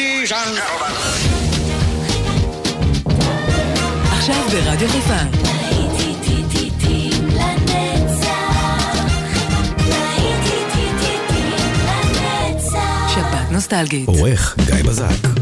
Ladies and gentlemen. עכשיו ברדיו חיפה. נוסטלגית. עורך גיא בזק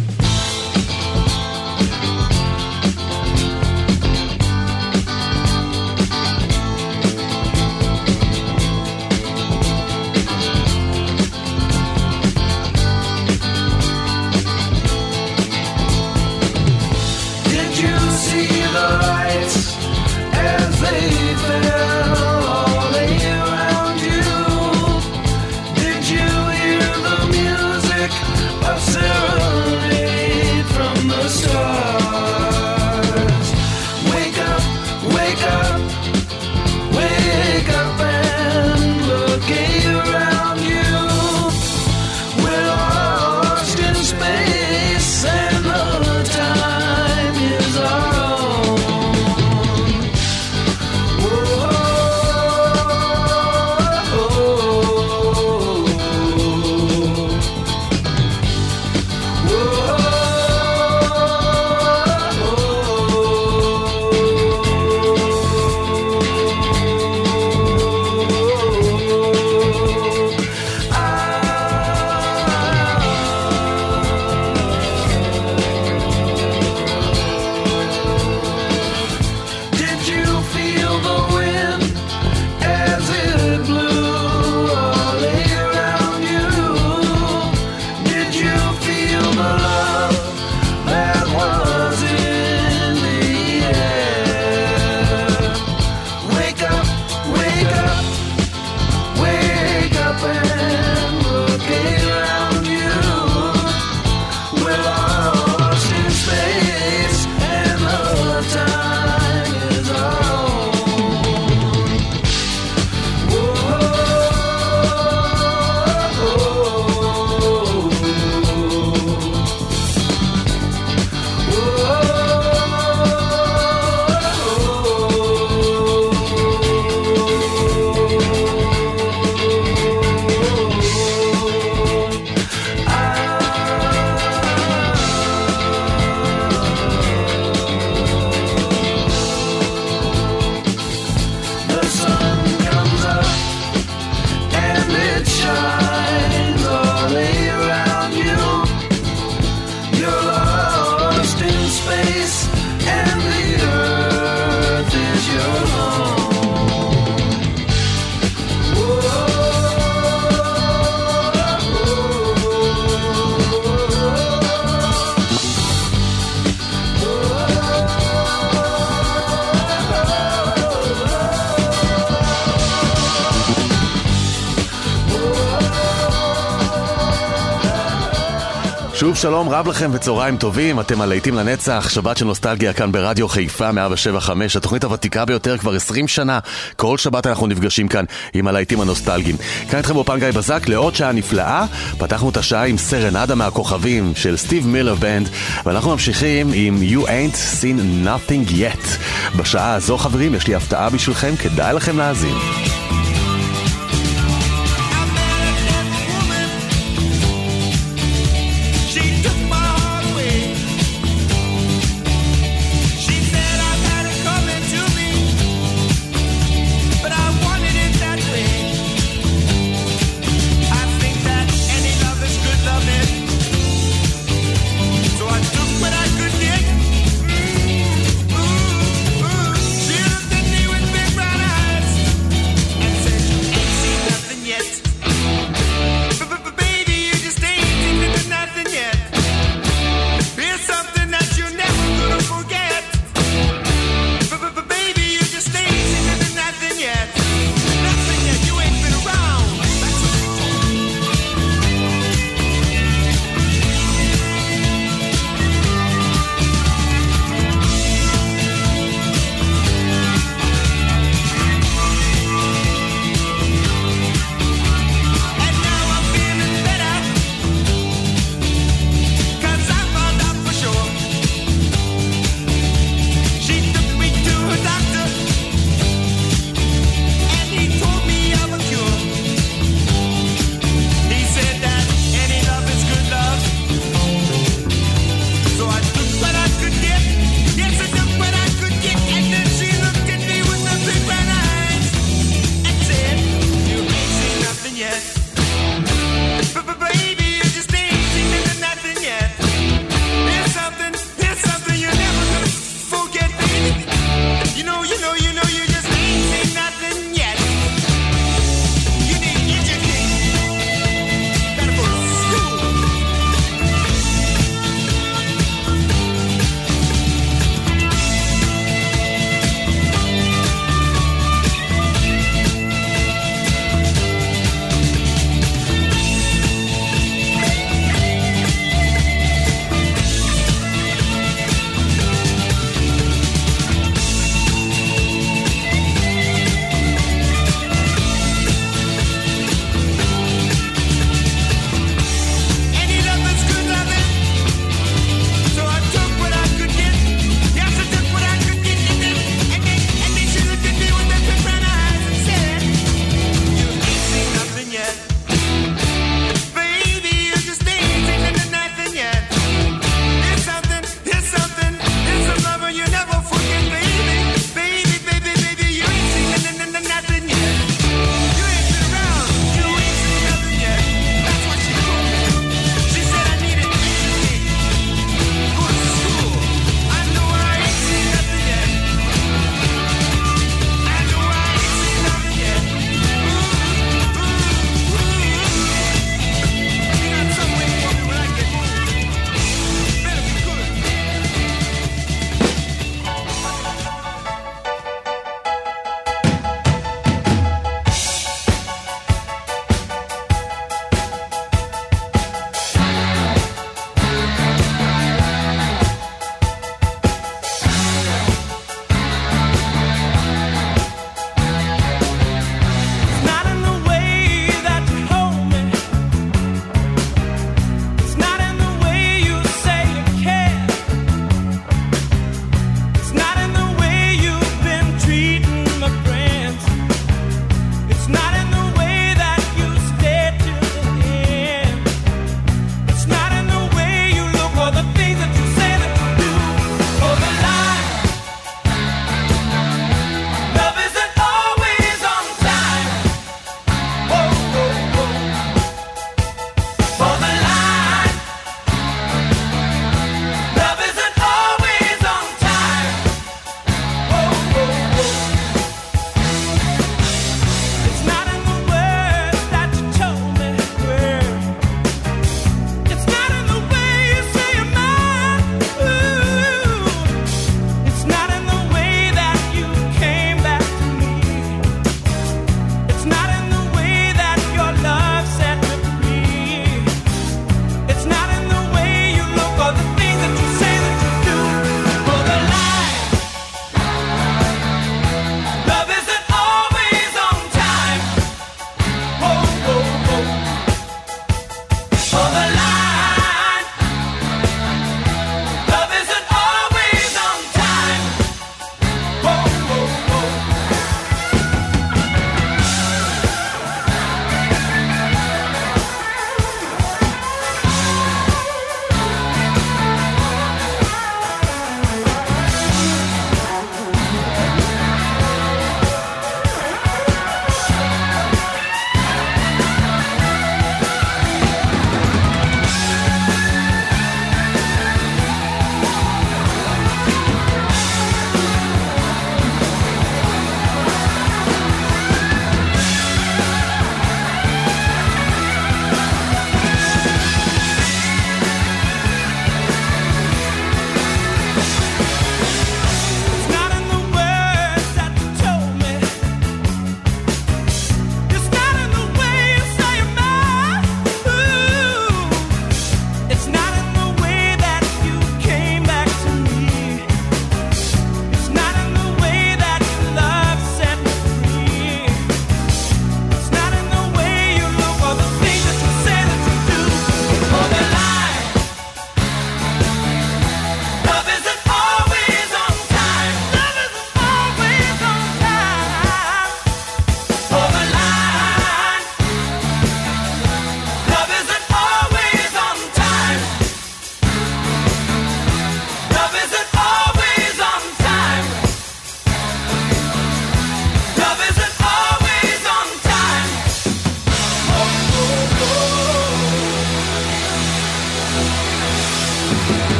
לכם וצהריים טובים, אתם הלהיטים לנצח, שבת של נוסטלגיה כאן ברדיו חיפה 175, התוכנית הוותיקה ביותר כבר 20 שנה, כל שבת אנחנו נפגשים כאן עם הלהיטים הנוסטלגיים. כאן איתכם באופן גיא בזק לעוד שעה נפלאה, פתחנו את השעה עם סרנדה מהכוכבים של סטיב מילר בנד, ואנחנו ממשיכים עם You Ain't Seen Nothing Yet. בשעה הזו חברים יש לי הפתעה בשבילכם, כדאי לכם להאזין.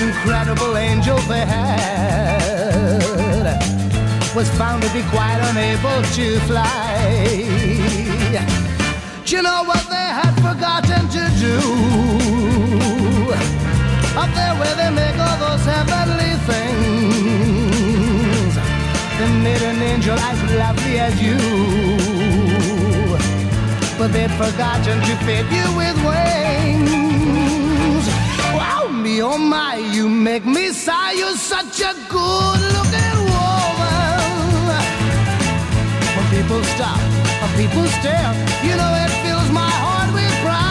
incredible angel they had was found to be quite unable to fly. Do you know what they had forgotten to do? Up there where they make all those heavenly things, they made an angel as lovely as you. But they'd forgotten to fit you with wings oh my, you make me sigh. You're such a good looking woman. When people stop, when people stare, you know it fills my heart with pride.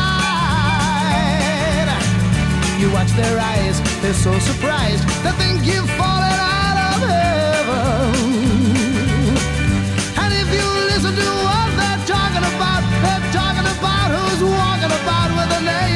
You watch their eyes, they're so surprised. They think you've fallen out of heaven. And if you listen to what they're talking about, they're talking about who's walking about with a name.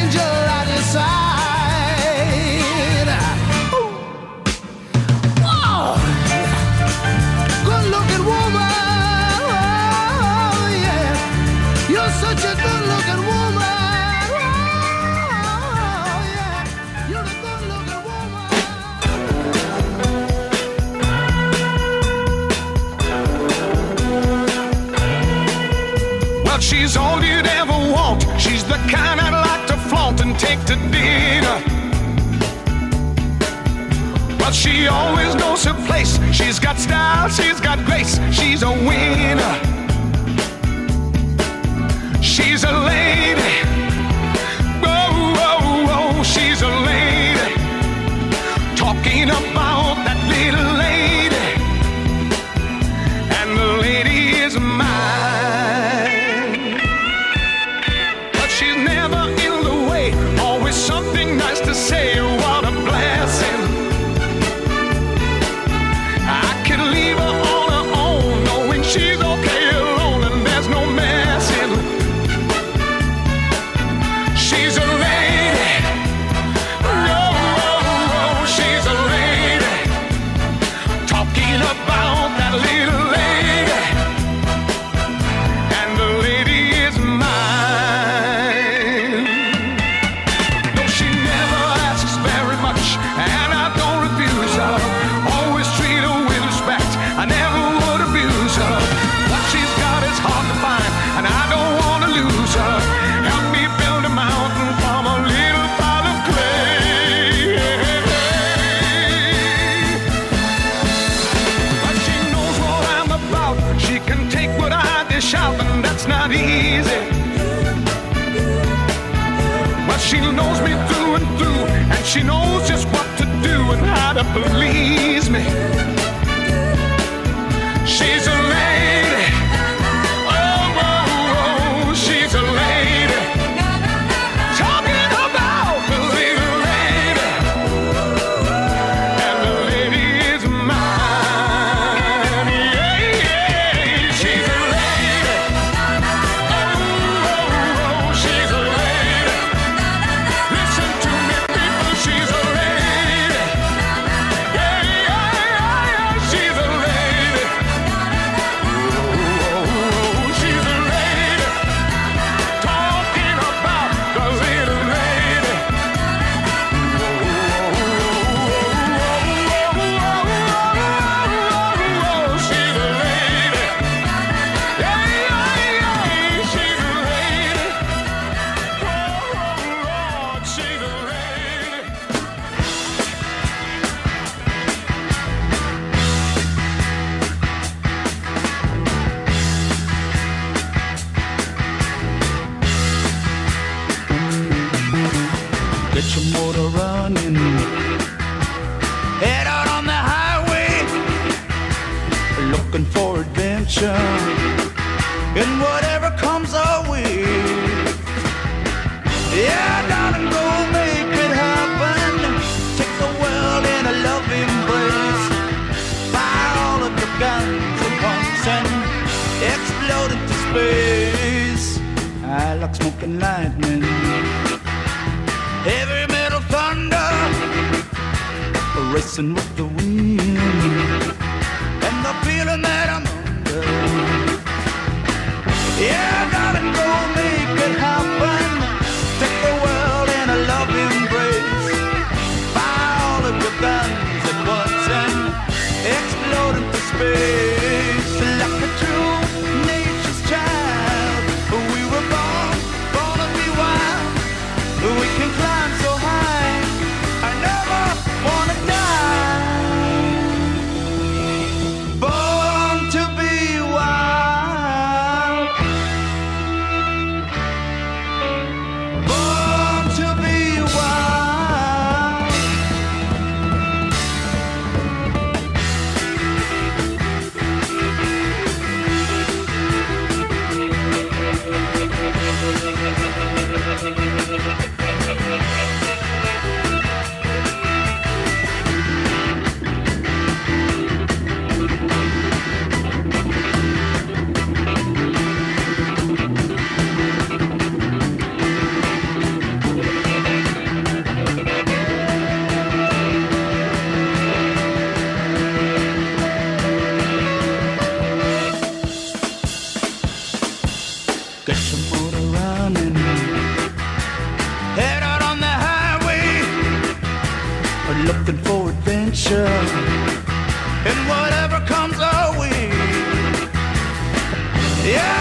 But she's all you'd ever want. She's the kind I'd like to flaunt and take to dinner. But she always knows her place. She's got style, she's got grace, she's a winner. She's a lady. to please me. smoke and lightning, heavy metal thunder, racing with the wind. Yeah!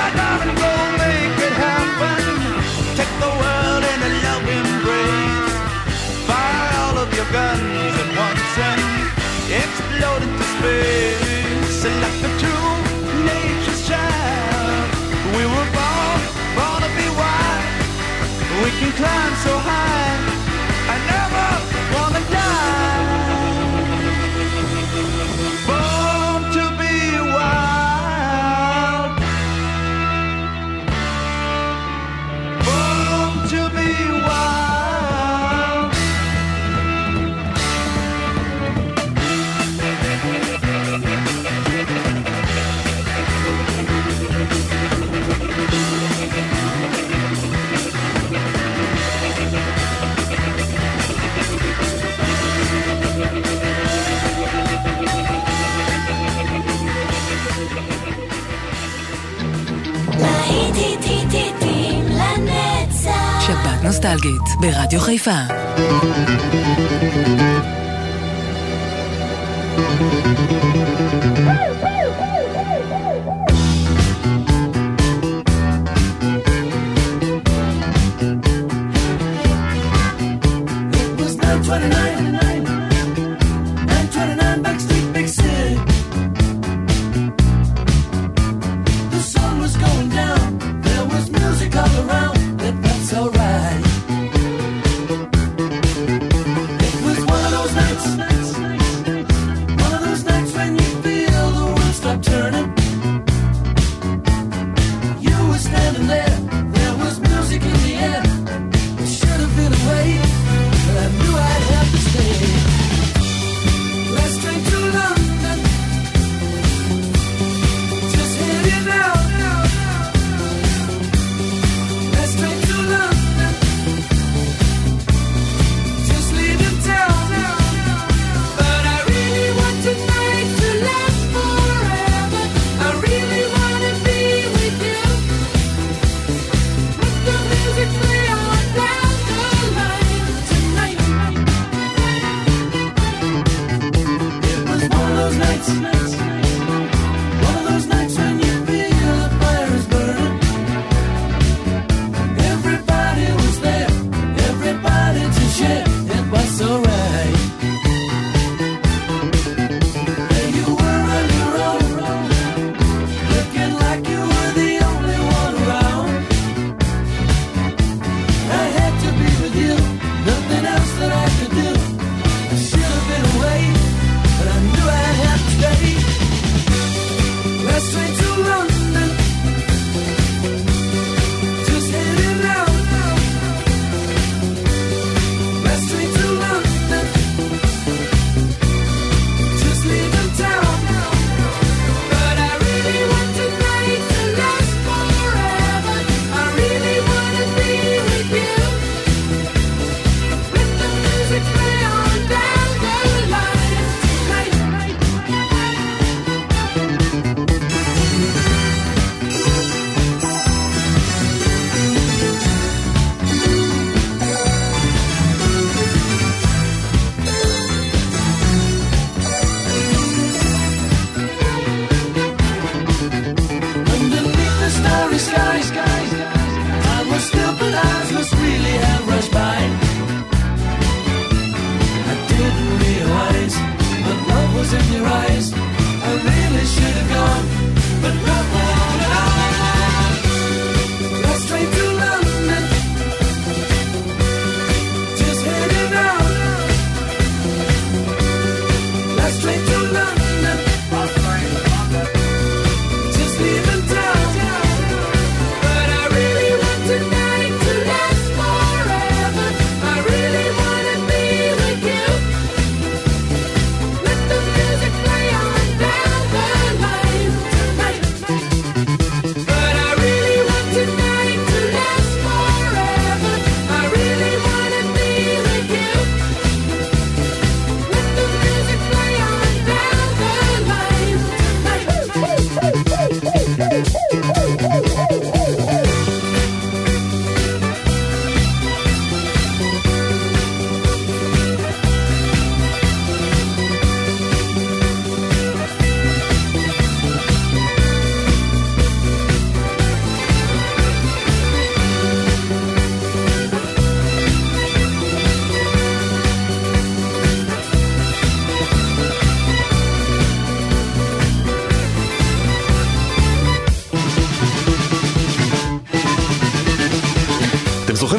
נוסטלגית ברדיו חיפה.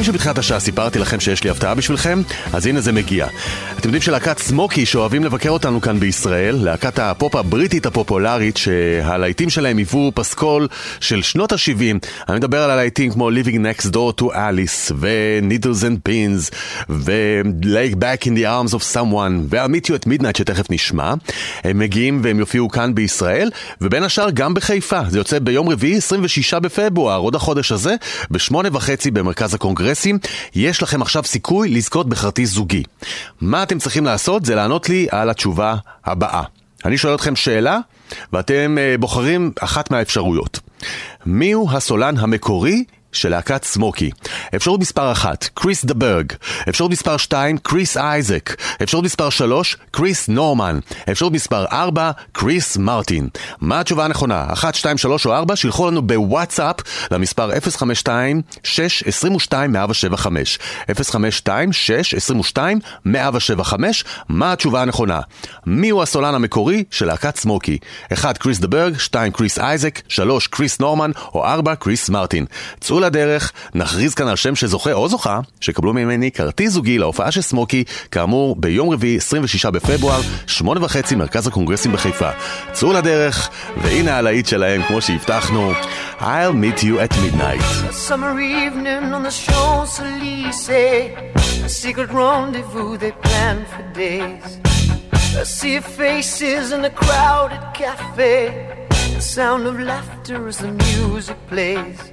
זוכרים שבתחילת השעה סיפרתי לכם שיש לי הפתעה בשבילכם? אז הנה זה מגיע. אתם יודעים שלהקת סמוקי שאוהבים לבקר אותנו כאן בישראל, להקת הפופ הבריטית הפופולרית שהלהיטים שלהם היוו פסקול של שנות ה-70. אני מדבר על הלהיטים כמו Living Next Door to Alice ו-Needles and Pins ו-Lake Back in the Arms of Someone ו-I'll Meet You at Midnight שתכף נשמע. הם מגיעים והם יופיעו כאן בישראל ובין השאר גם בחיפה. זה יוצא ביום רביעי 26 בפברואר, עוד החודש הזה, בשמונה וחצי במרכז הקונגרסים. יש לכם עכשיו סיכוי לזכות בכרטיס זוגי. מה אתם צריכים לעשות זה לענות לי על התשובה הבאה. אני שואל אתכם שאלה, ואתם אה, בוחרים אחת מהאפשרויות. מיהו הסולן המקורי של להקת סמוקי. אפשרות מספר 1, קריס דה ברג. אפשרות מספר 2, קריס אייזק. אפשרות מספר 3, קריס נורמן. אפשרות מספר 4, קריס מרטין. מה התשובה הנכונה? 1, 2, 3 או 4? שילחו לנו בוואטסאפ למספר 052-622-175. 052-622-175. מה התשובה הנכונה? מיהו הסולן המקורי של להקת סמוקי? 1. קריס דה ברג, 2. קריס אייזק, 3. קריס נורמן או 4. קריס מרטין. צאו לדרך, נכריז כאן על שם שזוכה או זוכה, שקבלו ממני כרטיס זוגי להופעה של סמוקי, כאמור ביום רביעי 26 בפברואר, שמונה וחצי מרכז הקונגרסים בחיפה. צאו לדרך, והנה הלהיט שלהם כמו שהבטחנו, I'll meet you at midnight. Summer evening on the Champs-Élysées A secret rendezvous they planned for days sea of faces in a crowded cafe The sound of laughter as the music plays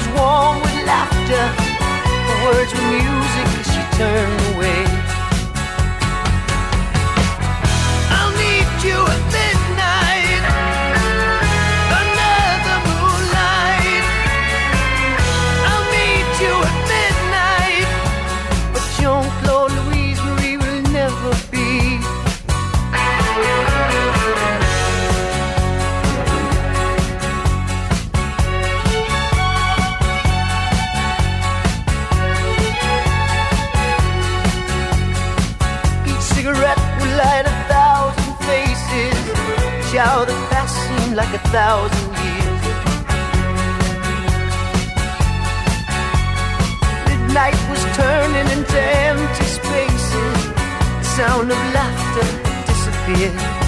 warm with laughter. The words were music as she turned away. Like a thousand years. Midnight was turning into empty spaces. The sound of laughter disappeared.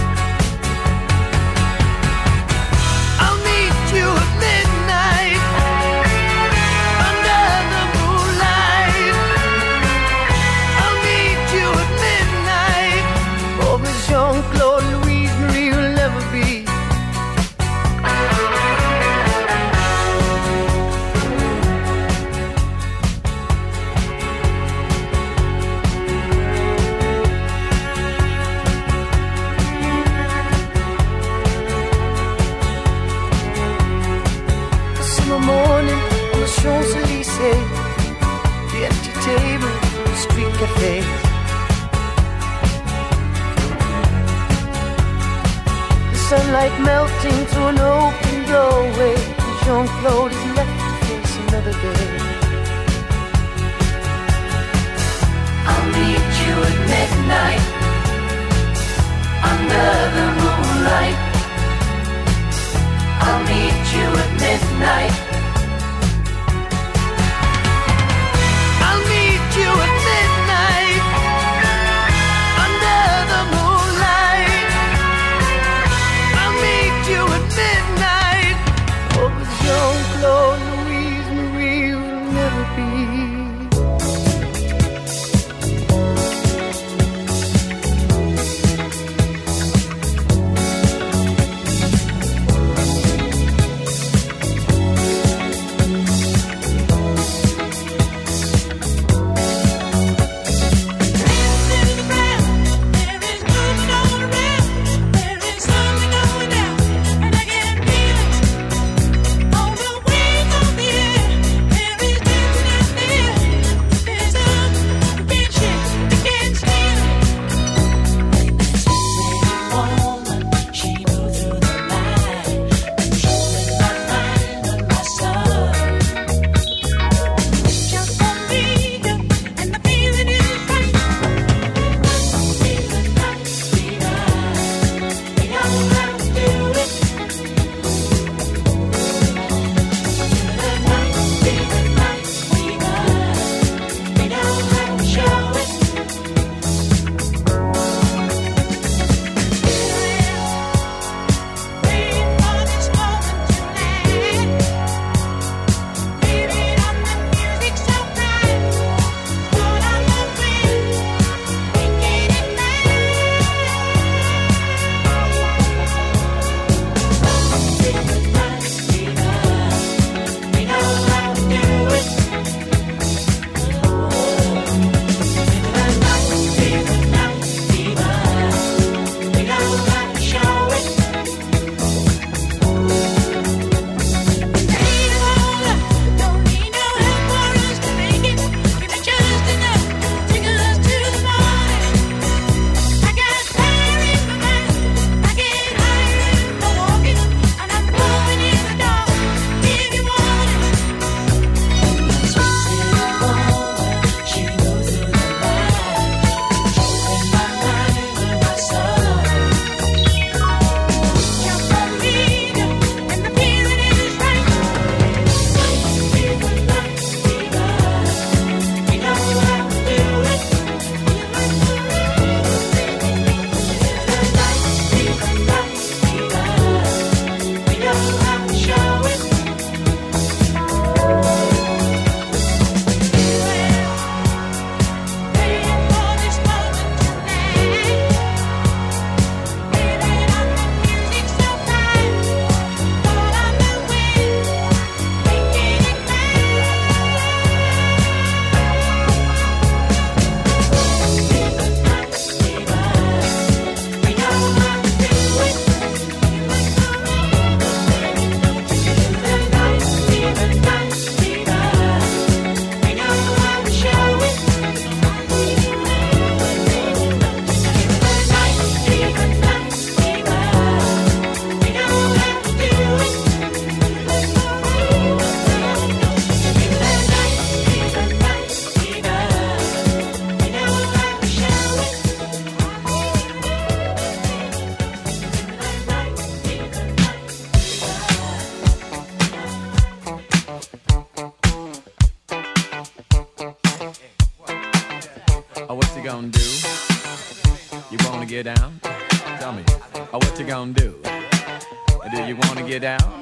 Down?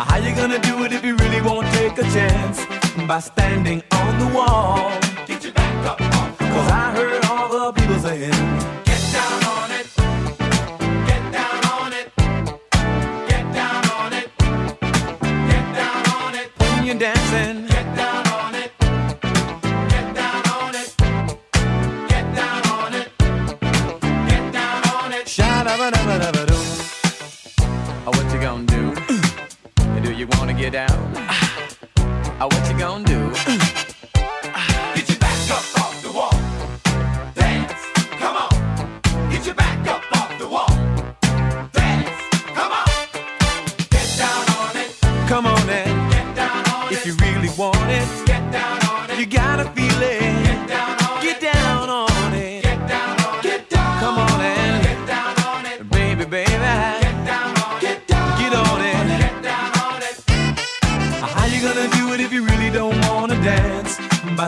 How you gonna do it if you really won't take a chance? By standing on the wall. Get your back up off. Cause I heard all the people saying, Get down on it. Get down on it. Get down on it. Get down on it. When you're dancing. Get down on it. Get down on it. Get down on it. Get down on it. Sha-da-ba-da-ba-da-ba-doo. What you gonna do? you wanna get out? Oh, ah, what you gonna do?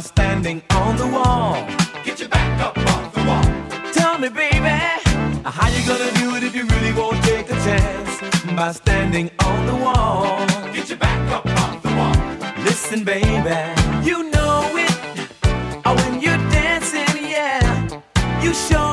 are standing on the wall. Get your back up off the wall. Tell me, baby, how you gonna do it if you really won't take a chance? By standing on the wall. Get your back up off the wall. Listen, baby, you know it. Oh, when you're dancing, yeah, you show.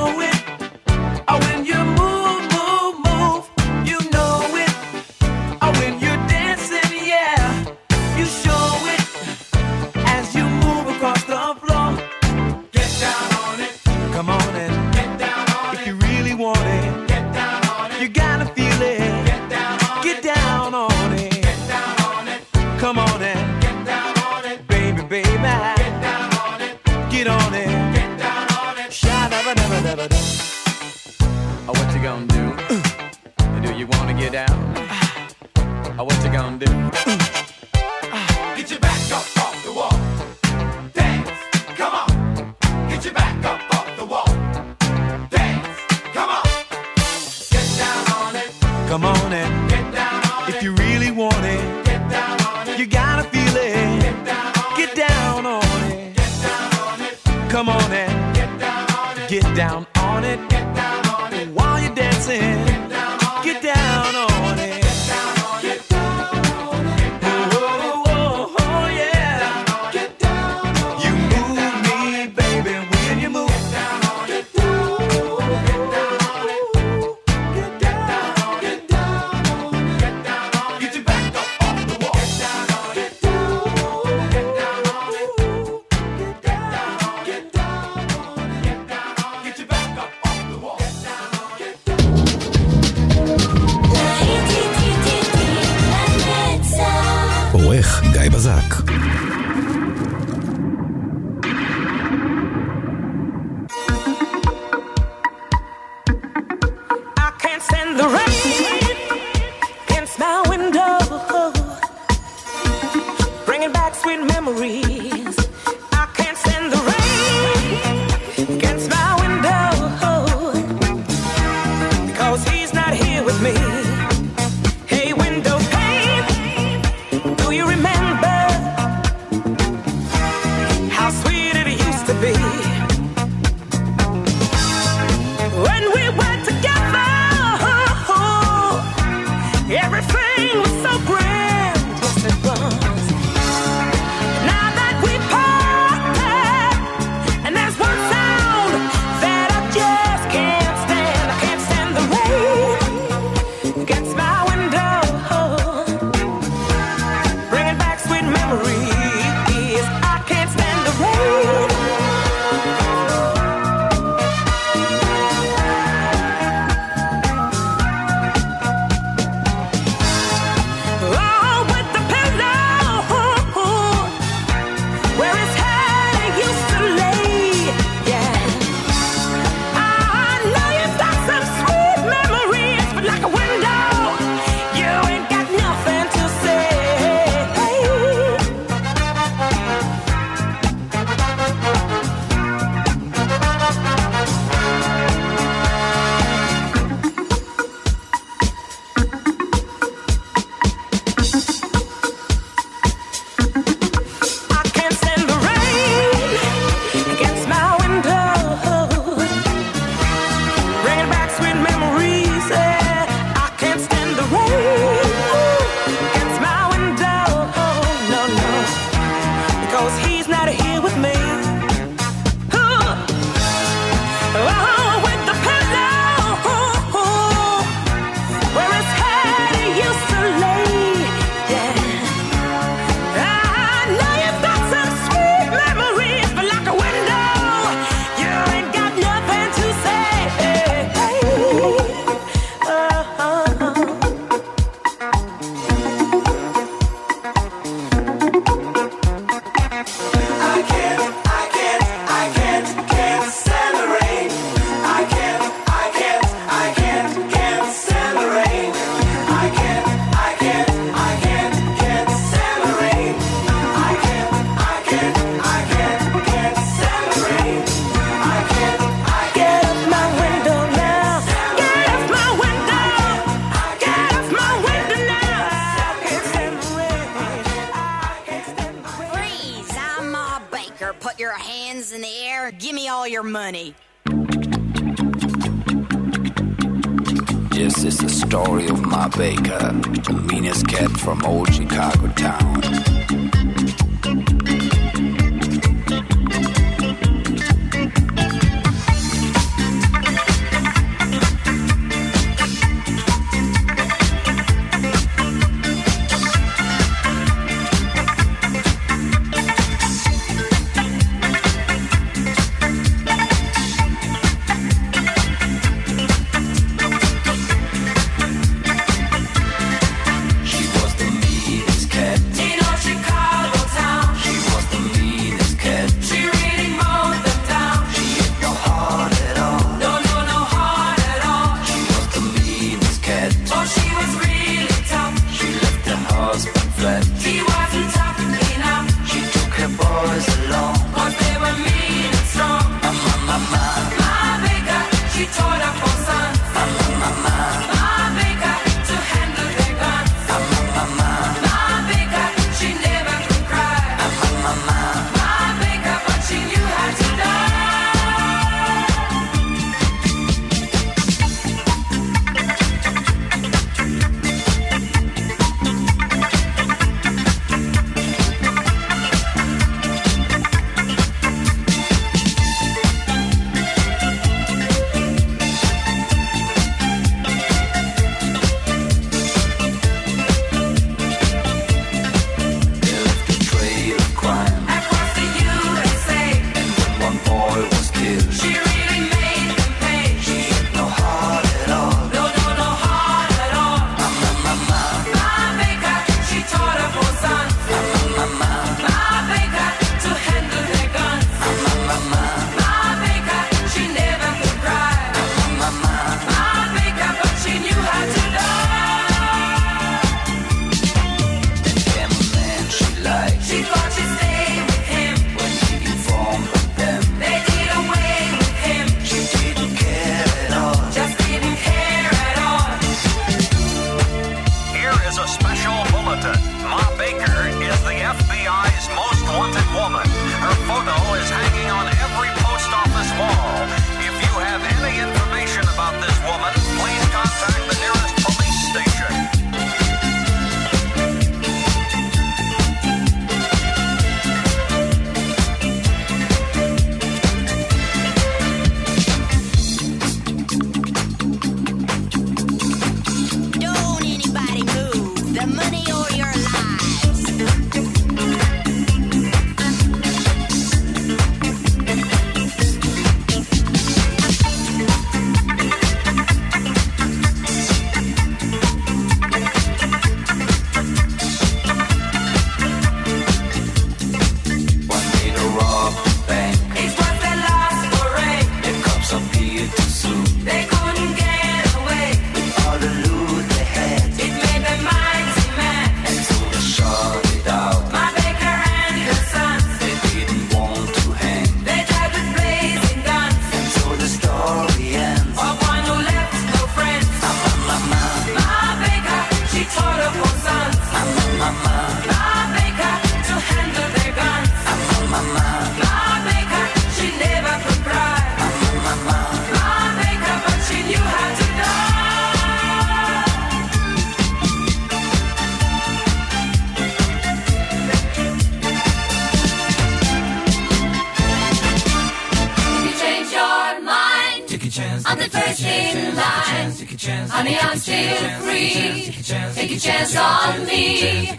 feel free. Take a chance on me.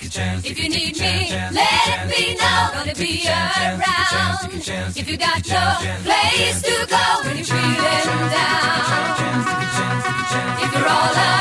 If you need me, let me know. Gonna be around. If you got no place to go when you're feeling down. If you're all alone.